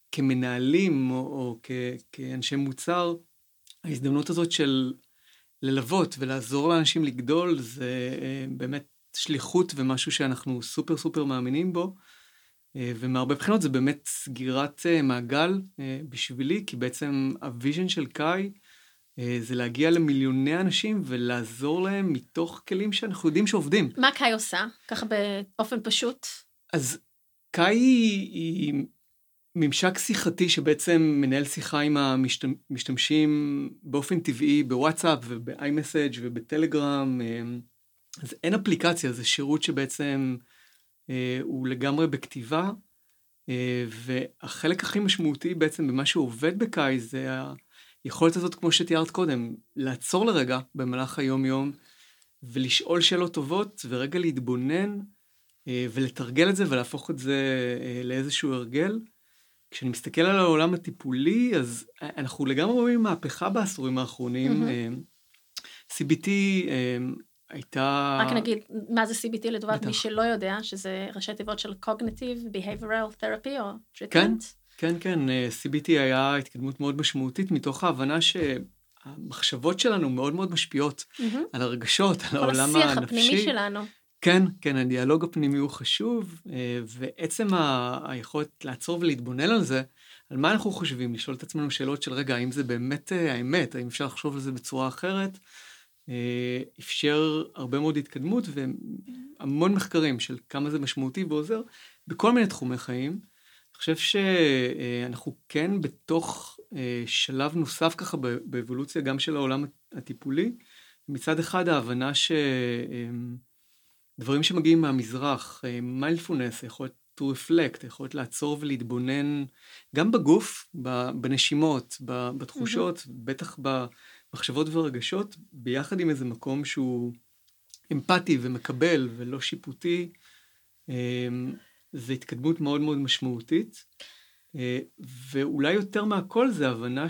וכמנהלים או, או כ, כאנשי מוצר, ההזדמנות הזאת של ללוות ולעזור לאנשים לגדול זה אה, באמת שליחות ומשהו שאנחנו סופר סופר מאמינים בו. אה, ומהרבה בחינות זה באמת סגירת מעגל בשבילי, כי בעצם ה vision של קאי זה להגיע למיליוני אנשים ולעזור להם מתוך כלים שאנחנו יודעים שעובדים. מה קאי עושה? ככה באופן פשוט? אז קאי היא, היא ממשק שיחתי שבעצם מנהל שיחה עם המשתמשים באופן טבעי בוואטסאפ וב iMessage ובטלגרם. אה, אז אין אפליקציה, זה שירות שבעצם אה, הוא לגמרי בכתיבה, והחלק הכי משמעותי בעצם במה שעובד בקאי זה היכולת הזאת, כמו שתיארת קודם, לעצור לרגע במהלך היום-יום ולשאול שאלות טובות ורגע להתבונן אה, ולתרגל את זה ולהפוך את זה אה, לאיזשהו הרגל. כשאני מסתכל על העולם הטיפולי, אז אנחנו לגמרי רואים מהפכה בעשורים האחרונים. Mm-hmm. CBT הייתה... רק נגיד, מה זה CBT לטובת מי שלא יודע, שזה ראשי תיבות של Cognitive Behavioral Therapy או Treatment. כן. כן, כן, אה, CBT היה התקדמות מאוד משמעותית מתוך ההבנה שהמחשבות שלנו מאוד מאוד משפיעות mm-hmm. על הרגשות, על העולם הנפשי. כל השיח הפנימי שלנו. כן, כן, הדיאלוג הפנימי הוא חשוב, אה, ועצם היכולת לעצור ולהתבונן על זה, על מה אנחנו חושבים, לשאול את עצמנו שאלות של רגע, האם זה באמת אה, האמת, האם אפשר לחשוב על זה בצורה אחרת, אפשר הרבה מאוד התקדמות והמון מחקרים של כמה זה משמעותי ועוזר בכל מיני תחומי חיים. אני חושב שאנחנו כן בתוך שלב נוסף ככה באבולוציה גם של העולם הטיפולי. מצד אחד ההבנה שדברים שמגיעים מהמזרח, מיילדפולנס, יכול להיות to reflect, יכולת לעצור ולהתבונן גם בגוף, בנשימות, בתחושות, mm-hmm. בטח במחשבות ורגשות, ביחד עם איזה מקום שהוא אמפתי ומקבל ולא שיפוטי, זה התקדמות מאוד מאוד משמעותית. אה, ואולי יותר מהכל זה הבנה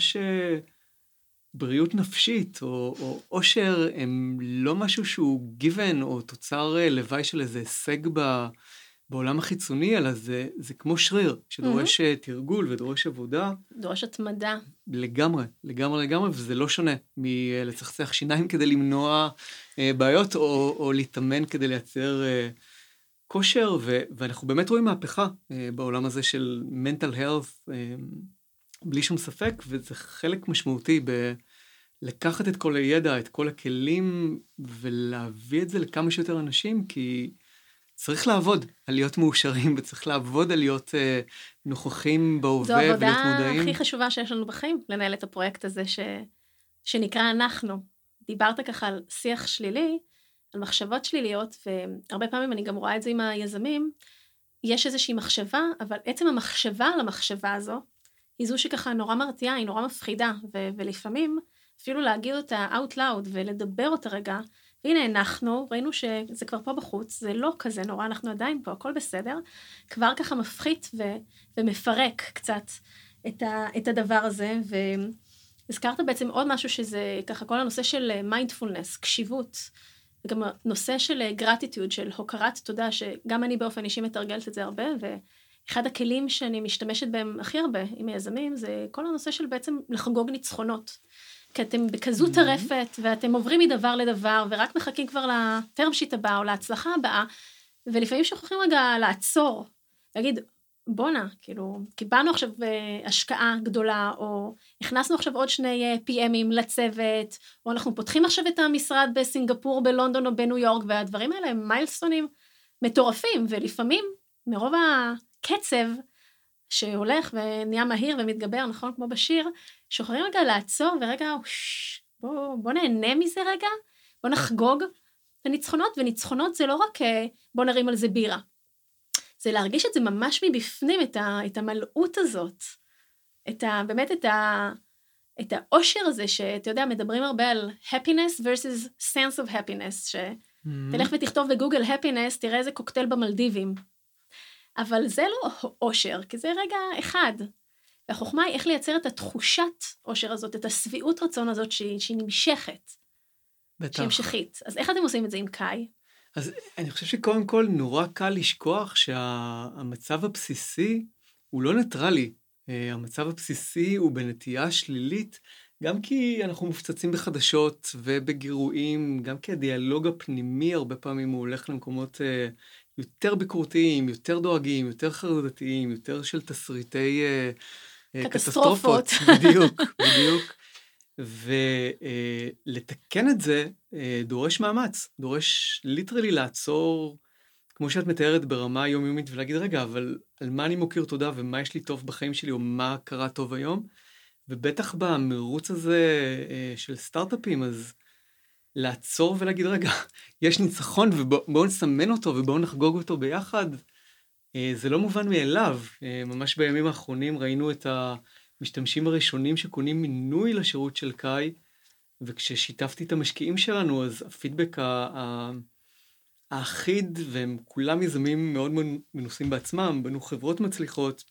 שבריאות נפשית או, או אושר הם לא משהו שהוא given או תוצר אה, לוואי של איזה הישג ב... בעולם החיצוני, אלא זה, זה כמו שריר, שדורש mm-hmm. תרגול ודורש עבודה. דורש התמדה. לגמרי, לגמרי לגמרי, וזה לא שונה מלצחצח שיניים כדי למנוע אה, בעיות, או, או להתאמן כדי לייצר אה, כושר, ו, ואנחנו באמת רואים מהפכה אה, בעולם הזה של mental health, אה, בלי שום ספק, וזה חלק משמעותי ב... לקחת את כל הידע, את כל הכלים, ולהביא את זה לכמה שיותר אנשים, כי... צריך לעבוד על להיות מאושרים, וצריך לעבוד על להיות אה, נוכחים בהווה ולהיות מודעים. זו העבודה הכי חשובה שיש לנו בחיים, לנהל את הפרויקט הזה ש... שנקרא אנחנו. דיברת ככה על שיח שלילי, על מחשבות שליליות, והרבה פעמים אני גם רואה את זה עם היזמים, יש איזושהי מחשבה, אבל עצם המחשבה על המחשבה הזו, היא זו שככה נורא מרתיעה, היא נורא מפחידה, ו- ולפעמים אפילו להגיד אותה out loud ולדבר אותה רגע, הנה אנחנו, ראינו שזה כבר פה בחוץ, זה לא כזה נורא, אנחנו עדיין פה, הכל בסדר. כבר ככה מפחית ו, ומפרק קצת את, ה, את הדבר הזה, והזכרת בעצם עוד משהו שזה ככה כל הנושא של מיינדפולנס, קשיבות, וגם הנושא של gratitude, של הוקרת תודה, שגם אני באופן אישי מתרגלת את זה הרבה, ואחד הכלים שאני משתמשת בהם הכי הרבה עם היזמים, זה כל הנושא של בעצם לחגוג ניצחונות. כי אתם בכזו mm-hmm. טרפת, ואתם עוברים מדבר לדבר, ורק מחכים כבר ל term sheet הבא או להצלחה הבאה, ולפעמים שוכחים רגע לעצור, להגיד, בואנה, כאילו, קיבלנו עכשיו uh, השקעה גדולה, או הכנסנו עכשיו עוד שני uh, PMים לצוות, או אנחנו פותחים עכשיו את המשרד בסינגפור, בלונדון או בניו יורק, והדברים האלה הם מיילסטונים מטורפים, ולפעמים, מרוב הקצב, שהולך ונהיה מהיר ומתגבר, נכון? כמו בשיר, שוחררים רגע לעצור ורגע, בוא, בוא נהנה מזה רגע, בוא נחגוג את הניצחונות, וניצחונות זה לא רק אה, בוא נרים על זה בירה. זה להרגיש את זה ממש מבפנים, את, ה, את המלאות הזאת, את ה, באמת את, ה, את האושר הזה, שאתה יודע, מדברים הרבה על happiness versus sense of happiness, שתלך mm-hmm. ותכתוב בגוגל happiness, תראה איזה קוקטייל במלדיבים. אבל זה לא אושר, כי זה רגע אחד. והחוכמה היא איך לייצר את התחושת אושר הזאת, את השביעות רצון הזאת שהיא, שהיא נמשכת. בטח. שהיא המשכית. אז איך אתם עושים את זה עם קאי? אז אני חושב שקודם כל נורא קל לשכוח שהמצב שה... הבסיסי הוא לא ניטרלי. אה, המצב הבסיסי הוא בנטייה שלילית, גם כי אנחנו מופצצים בחדשות ובגירויים, גם כי הדיאלוג הפנימי הרבה פעמים הוא הולך למקומות אה, יותר ביקורתיים, יותר דואגים, יותר חרדתיים, יותר של תסריטי uh, קטסטרופות. קטסטרופות. בדיוק, בדיוק. ולתקן את זה uh, דורש מאמץ, דורש ליטרלי לעצור, כמו שאת מתארת ברמה יומיומית, ולהגיד, רגע, אבל על מה אני מוקיר תודה ומה יש לי טוב בחיים שלי, או מה קרה טוב היום? ובטח במרוץ הזה uh, של סטארט-אפים, אז לעצור ולהגיד, רגע, יש ניצחון ובואו נסמן אותו ובואו נחגוג אותו ביחד. אה, זה לא מובן מאליו. אה, ממש בימים האחרונים ראינו את המשתמשים הראשונים שקונים מינוי לשירות של קאי, וכששיתפתי את המשקיעים שלנו, אז הפידבק האחיד, והם כולם יזמים מאוד מנוסים בעצמם, בנו חברות מצליחות,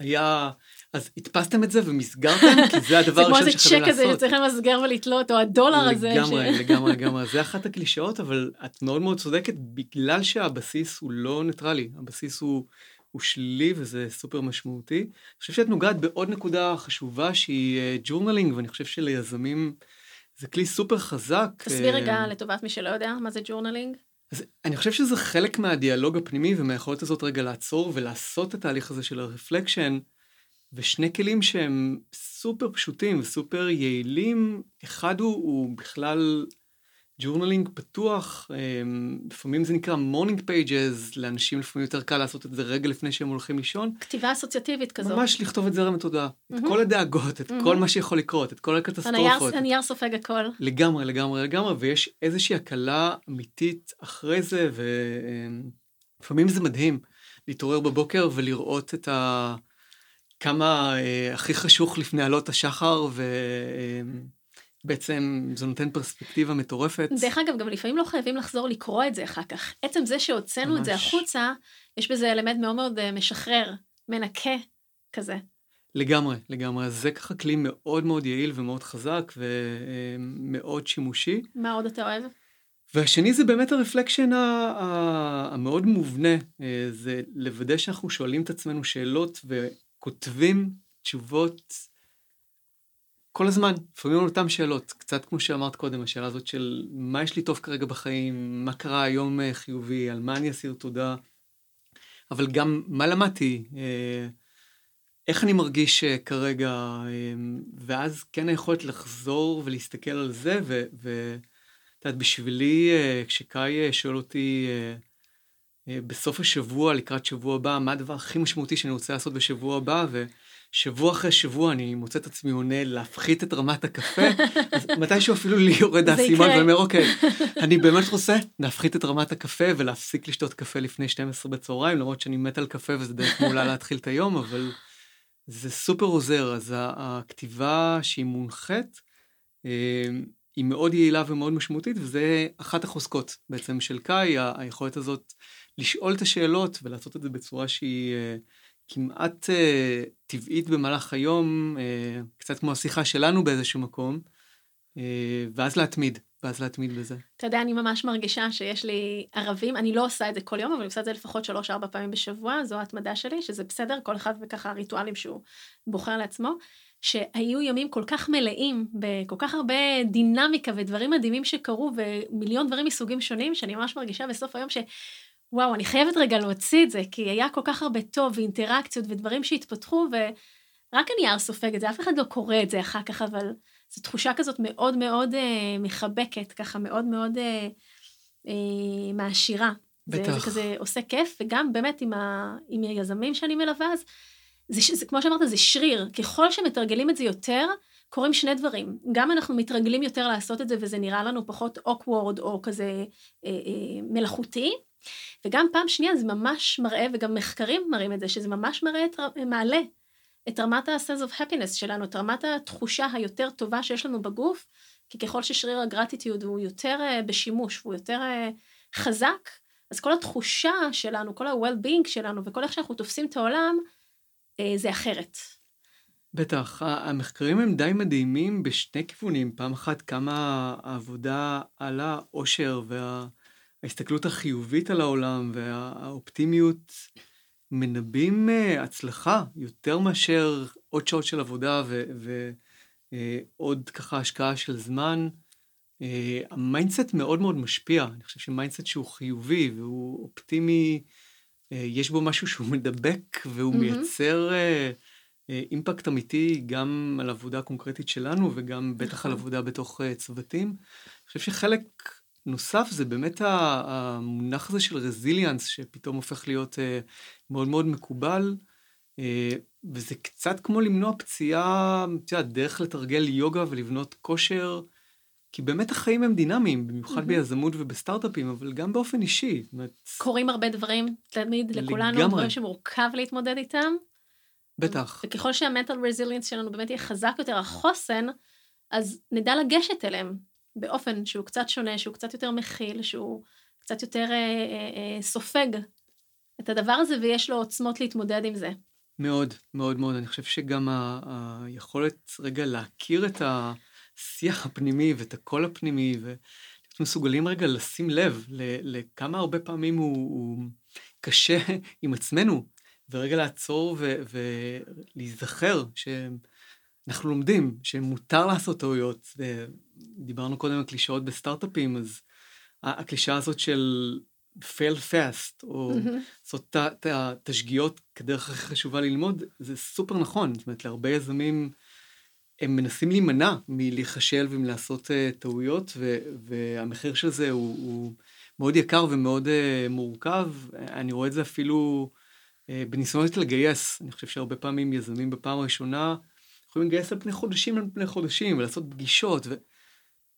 היה אז הדפסתם את זה ומסגרתם, כי זה הדבר הראשון שחייבים לעשות. זה כמו איזה צ'ק כזה שצריך למסגר ולתלות, או הדולר הזה. לגמרי, לגמרי, לגמרי. זה אחת הקלישאות, אבל את מאוד מאוד צודקת, בגלל שהבסיס הוא לא ניטרלי, הבסיס הוא, הוא שלילי וזה סופר משמעותי. אני חושב שאת נוגעת בעוד נקודה חשובה שהיא journaling, ואני חושב שליזמים זה כלי סופר חזק. תסביר רגע לטובת מי שלא יודע, מה זה journaling? אז אני חושב שזה חלק מהדיאלוג הפנימי ומהיכולת הזאת רגע לעצור ולעשות את התהליך הזה של ה reflection. ושני כלים שהם סופר פשוטים וסופר יעילים, אחד הוא, הוא בכלל journaling פתוח, אמ, לפעמים זה נקרא morning pages, לאנשים לפעמים יותר קל לעשות את זה רגע לפני שהם הולכים לישון. כתיבה אסוציאטיבית כזאת. ממש לכתוב את זרם התודעה, mm-hmm. את כל הדאגות, את mm-hmm. כל מה שיכול לקרות, את כל הקטסטרופות. הנייר, הנייר סופג הכל. לגמרי, לגמרי, לגמרי, ויש איזושהי הקלה אמיתית אחרי זה, ולפעמים זה מדהים להתעורר בבוקר ולראות את ה... כמה אה, הכי חשוך לפני עלות השחר, ו... אה, בעצם זה נותן פרספקטיבה מטורפת. דרך אגב, גם לפעמים לא חייבים לחזור לקרוא את זה אחר כך. עצם זה שהוצאנו את זה החוצה, יש בזה אלמנט מאוד מאוד אה, משחרר, מנקה כזה. לגמרי, לגמרי. אז זה ככה כלי מאוד מאוד יעיל ומאוד חזק ומאוד שימושי. מה עוד אתה אוהב? והשני זה באמת הרפלקשן המאוד מובנה, אה, זה לוודא שאנחנו שואלים את עצמנו שאלות וכותבים תשובות כל הזמן, לפעמים על אותן שאלות, קצת כמו שאמרת קודם, השאלה הזאת של מה יש לי טוב כרגע בחיים, מה קרה היום אה, חיובי, על מה אני אסיר תודה, אבל גם מה למדתי, אה, איך אני מרגיש אה, כרגע, ואז כן היכולת לחזור ולהסתכל על זה, ואת יודעת, בשבילי, כשקאי שואל אותי בסוף השבוע, לקראת שבוע הבא, מה הדבר הכי משמעותי שאני רוצה לעשות בשבוע הבא, ו... שבוע אחרי שבוע אני מוצא את עצמי עונה להפחית את רמת הקפה, אז מתישהו אפילו לי יורד האסימון ואומר, אוקיי, אני באמת רוצה להפחית את רמת הקפה ולהפסיק לשתות קפה לפני 12 בצהריים, למרות שאני מת על קפה וזה דרך מעולה להתחיל את היום, אבל זה סופר עוזר, אז הכתיבה שהיא מונחית, אה, היא מאוד יעילה ומאוד משמעותית, וזה אחת החוזקות בעצם של קאי, היכולת הזאת לשאול את השאלות ולעשות את זה בצורה שהיא... אה, כמעט uh, טבעית במהלך היום, uh, קצת כמו השיחה שלנו באיזשהו מקום, uh, ואז להתמיד, ואז להתמיד בזה. אתה יודע, אני ממש מרגישה שיש לי ערבים, אני לא עושה את זה כל יום, אבל אני עושה את זה לפחות שלוש-ארבע פעמים בשבוע, זו ההתמדה שלי, שזה בסדר, כל אחד וככה הריטואלים שהוא בוחר לעצמו. שהיו ימים כל כך מלאים, בכל כך הרבה דינמיקה ודברים מדהימים שקרו, ומיליון דברים מסוגים שונים, שאני ממש מרגישה בסוף היום ש... וואו, אני חייבת רגע להוציא את זה, כי היה כל כך הרבה טוב ואינטראקציות ודברים שהתפתחו, ורק הנייר סופג את זה, אף אחד לא קורא את זה אחר כך, אבל זו תחושה כזאת מאוד מאוד אה, מחבקת, ככה מאוד מאוד אה, אה, מעשירה. בטח. זה, זה כזה עושה כיף, וגם באמת עם, ה, עם היזמים שאני מלווה, אז זה, זה, כמו שאמרת, זה שריר. ככל שמתרגלים את זה יותר, קורים שני דברים. גם אנחנו מתרגלים יותר לעשות את זה, וזה נראה לנו פחות אוקוורד או כזה אה, אה, מלאכותי, וגם פעם שנייה זה ממש מראה, וגם מחקרים מראים את זה, שזה ממש מראה את, מעלה את רמת ה-sense of happiness שלנו, את רמת התחושה היותר טובה שיש לנו בגוף, כי ככל ששריר הגרטיטיוד הוא יותר uh, בשימוש, הוא יותר uh, חזק, אז כל התחושה שלנו, כל ה-well-being שלנו וכל איך שאנחנו תופסים את העולם, uh, זה אחרת. בטח, המחקרים הם די מדהימים בשני כיוונים. פעם אחת כמה העבודה על העושר וה... ההסתכלות החיובית על העולם והאופטימיות מנבאים אה, הצלחה יותר מאשר עוד שעות של עבודה ועוד אה, ככה השקעה של זמן. אה, ה mindset מאוד מאוד משפיע, אני חושב ש mindset שהוא חיובי והוא אופטימי, יש בו משהו שהוא מדבק והוא mm-hmm. מייצר אימפקט אמיתי גם על עבודה קונקרטית שלנו וגם בטח על נכון. עבודה בתוך צוותים. אני חושב שחלק נוסף זה באמת המונח הזה של resilience, שפתאום הופך להיות אה, מאוד מאוד מקובל, אה, וזה קצת כמו למנוע פציעה, את יודעת, דרך לתרגל יוגה ולבנות כושר, כי באמת החיים הם דינמיים, במיוחד mm-hmm. ביזמות ובסטארט-אפים, אבל גם באופן אישי. באמת... קורים הרבה דברים, תמיד, לכולנו, לגמרי. דברים שמורכב להתמודד איתם. בטח. וככל שהמנטל רזיליאנס שלנו באמת יהיה חזק יותר, החוסן, אז נדע לגשת אליהם. באופן שהוא קצת שונה, שהוא קצת יותר מכיל, שהוא קצת יותר אה, אה, אה, סופג את הדבר הזה ויש לו עוצמות להתמודד עם זה. מאוד, מאוד מאוד. אני חושב שגם ה- היכולת רגע להכיר את השיח הפנימי ואת הקול הפנימי, ולהיות מסוגלים רגע לשים לב לכמה הרבה פעמים הוא, הוא קשה עם עצמנו, ורגע לעצור ו- ולהיזכר שאנחנו לומדים שמותר לעשות טעויות, דיברנו קודם על קלישאות בסטארט-אפים, אז הקלישאה הזאת של fail fast, או לעשות את השגיאות כדרך הכי חשובה ללמוד, זה סופר נכון. זאת אומרת, להרבה יזמים, הם מנסים להימנע מלהיכשל ומלעשות uh, טעויות, ו, והמחיר של זה הוא, הוא מאוד יקר ומאוד uh, מורכב. אני רואה את זה אפילו uh, בניסיונות לגייס. אני חושב שהרבה פעמים יזמים בפעם הראשונה יכולים לגייס על פני חודשים על פני חודשים, ולעשות פגישות, ו...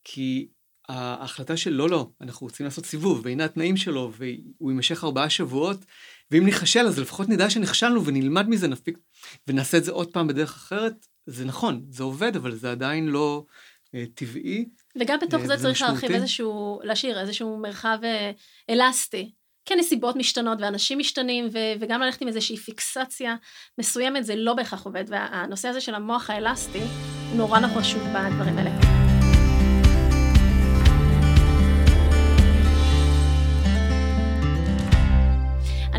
כי ההחלטה של לא, לא, אנחנו רוצים לעשות סיבוב, והנה התנאים שלו, והוא יימשך ארבעה שבועות, ואם ניכשל, אז לפחות נדע שנכשלנו ונלמד מזה, נפיק, ונעשה את זה עוד פעם בדרך אחרת. זה נכון, זה עובד, אבל זה עדיין לא אה, טבעי. וגם בתוך אה, זה צריך משמעותי. להרחיב איזשהו, להשאיר איזשהו מרחב אה, אלסטי. כן, נסיבות משתנות ואנשים משתנים, ו- וגם ללכת עם איזושהי פיקסציה מסוימת, זה לא בהכרח עובד, והנושא הזה של המוח האלסטי הוא נורא נורא חשוב בדברים האלה.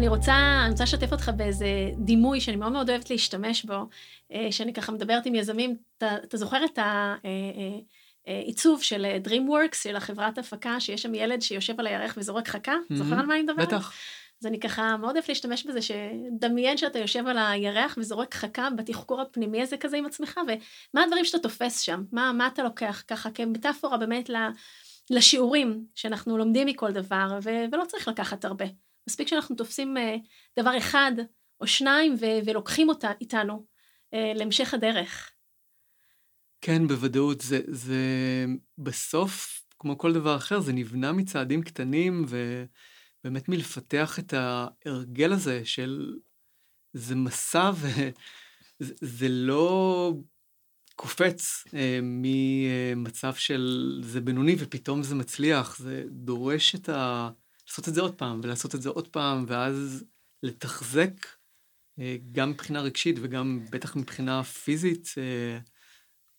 אני רוצה, אני רוצה לשתף אותך באיזה דימוי שאני מאוד מאוד אוהבת להשתמש בו, אה, שאני ככה מדברת עם יזמים, אתה, אתה זוכר את העיצוב אה, אה, של DreamWorks, של החברת הפקה, שיש שם ילד שיושב על הירח וזורק חכה? Mm-hmm. זוכר על מה אני מדברת? בטח. אז אני ככה מאוד אוהבת להשתמש בזה, שדמיין שאתה יושב על הירח וזורק חכה בתחקור הפנימי הזה כזה עם עצמך, ומה הדברים שאתה תופס שם? מה, מה אתה לוקח ככה כמטאפורה באמת לשיעורים שאנחנו לומדים מכל דבר, ו- ולא צריך לקחת הרבה. מספיק שאנחנו תופסים אה, דבר אחד או שניים ו- ולוקחים אותה איתנו אה, להמשך הדרך. כן, בוודאות. זה, זה בסוף, כמו כל דבר אחר, זה נבנה מצעדים קטנים, ובאמת מלפתח את ההרגל הזה של... זה מסע וזה זה לא קופץ אה, ממצב של זה בינוני ופתאום זה מצליח, זה דורש את ה... לעשות את זה עוד פעם, ולעשות את זה עוד פעם, ואז לתחזק אה, גם מבחינה רגשית וגם בטח מבחינה פיזית, אה,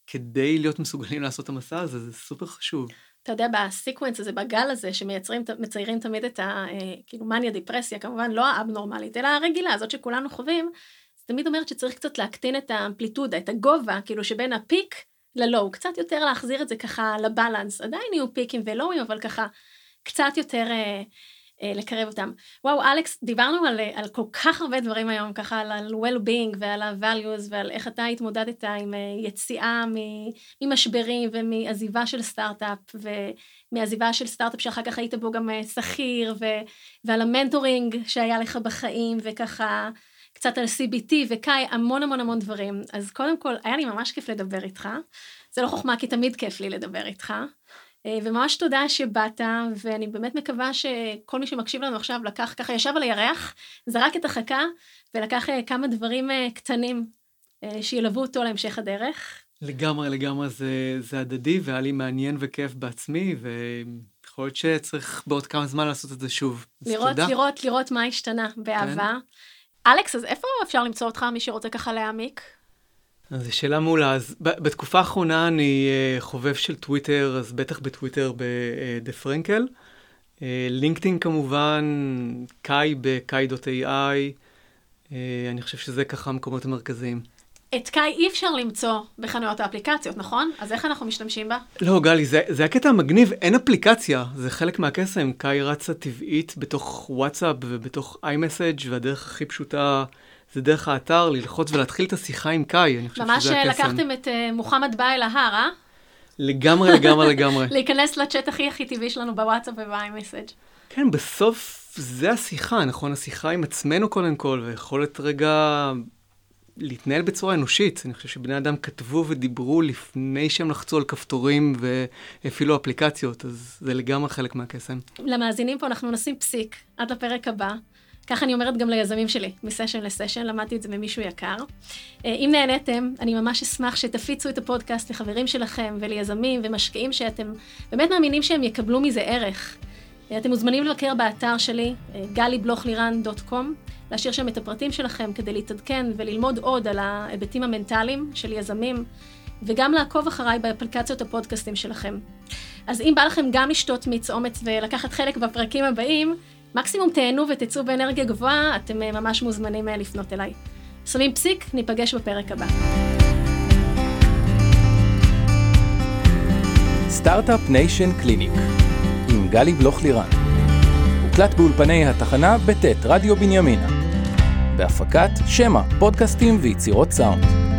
כדי להיות מסוגלים לעשות את המסע הזה, זה סופר חשוב. אתה יודע, בסיקוונס הזה, בגל הזה, שמציירים תמיד את ה... אה, כאילו מניה דיפרסיה, כמובן לא האבנורמלית, אלא הרגילה, זאת שכולנו חווים, אז תמיד אומרת שצריך קצת להקטין את האמפליטודה, את הגובה, כאילו שבין הפיק ללואו, קצת יותר להחזיר את זה ככה לבלנס. עדיין יהיו פיקים ולואוים, אבל ככה קצת יותר אה, אה, לקרב אותם. וואו, אלכס, דיברנו על, אה, על כל כך הרבה דברים היום, ככה על ה-well-being ועל ה-values ועל איך אתה התמודדת עם אה, יציאה ממשברים ומעזיבה של סטארט-אפ ומעזיבה של סטארט-אפ שאחר כך היית בו גם אה, שכיר ועל המנטורינג שהיה לך בחיים וככה קצת על CBT וקאי, המון המון המון דברים. אז קודם כל, היה לי ממש כיף לדבר איתך. זה לא חוכמה כי תמיד כיף לי לדבר איתך. אה, וממש תודה שבאת, ואני באמת מקווה שכל מי שמקשיב לנו עכשיו לקח, ככה ישב על הירח, זרק את החכה, ולקח אה, כמה דברים אה, קטנים שילוו אותו להמשך הדרך. לגמרי, לגמרי, זה, זה הדדי, והיה לי מעניין וכיף בעצמי, ויכול להיות שצריך בעוד כמה זמן לעשות את זה שוב. לראות, תודה. לראות, לראות מה השתנה, באהבה. כן. אלכס, אז איפה אפשר למצוא אותך, מי שרוצה ככה להעמיק? אז זו שאלה מעולה. אז בתקופה האחרונה אני uh, חובב של טוויטר, אז בטח בטוויטר ב The Frenkel. Uh, LinkedIn כמובן, קאי. Uh, אני חושב שזה ככה המקומות המרכזיים. את קאי אי אפשר למצוא בחנויות האפליקציות, נכון? אז איך אנחנו משתמשים בה? לא, גלי, זה, זה הקטע המגניב, אין אפליקציה, זה חלק מהקסם. קאי רצה טבעית בתוך וואטסאפ ובתוך איימסאג' והדרך הכי פשוטה זה דרך האתר, ללחוץ ולהתחיל את השיחה עם קאי, אני חושב שזה הקסם. ממש לקחתם את uh, מוחמד בא אל ההר, אה? לגמרי, לגמרי, לגמרי. להיכנס לצ'אט הכי הכי טבעי שלנו בוואטסאפ וב iMessage. כן, בסוף זה השיחה, נכון? השיחה עם עצמנו קודם כל, ויכולת רגע להתנהל בצורה אנושית. אני חושב שבני אדם כתבו ודיברו לפני שהם לחצו על כפתורים והפעילו אפליקציות, אז זה לגמרי חלק מהקסם. למאזינים פה אנחנו נשים פסיק עד לפרק הבא. ככה אני אומרת גם ליזמים שלי, מסשן לסשן, למדתי את זה ממישהו יקר. אה, אם נהניתם, אני ממש אשמח שתפיצו את הפודקאסט לחברים שלכם וליזמים ומשקיעים שאתם באמת מאמינים שהם יקבלו מזה ערך. אה, אתם מוזמנים לבקר באתר שלי, אה, גלי-בלוך-לירן.קום, להשאיר שם את הפרטים שלכם כדי להתעדכן וללמוד עוד על ההיבטים המנטליים של יזמים, וגם לעקוב אחריי באפליקציות הפודקאסטים שלכם. אז אם בא לכם גם לשתות מיץ אומץ ולקחת חלק בפרקים הבאים, מקסימום תהנו ותצאו באנרגיה גבוהה, אתם אה, ממש מוזמנים אה, לפנות אליי. שמים פסיק, ניפגש בפרק הבא. Startup Nation Clinic עם גלי בלוך לירן הוקלט באולפני התחנה בטית רדיו בנימינה. בהפקת שמע, פודקאסטים ויצירות סאונד.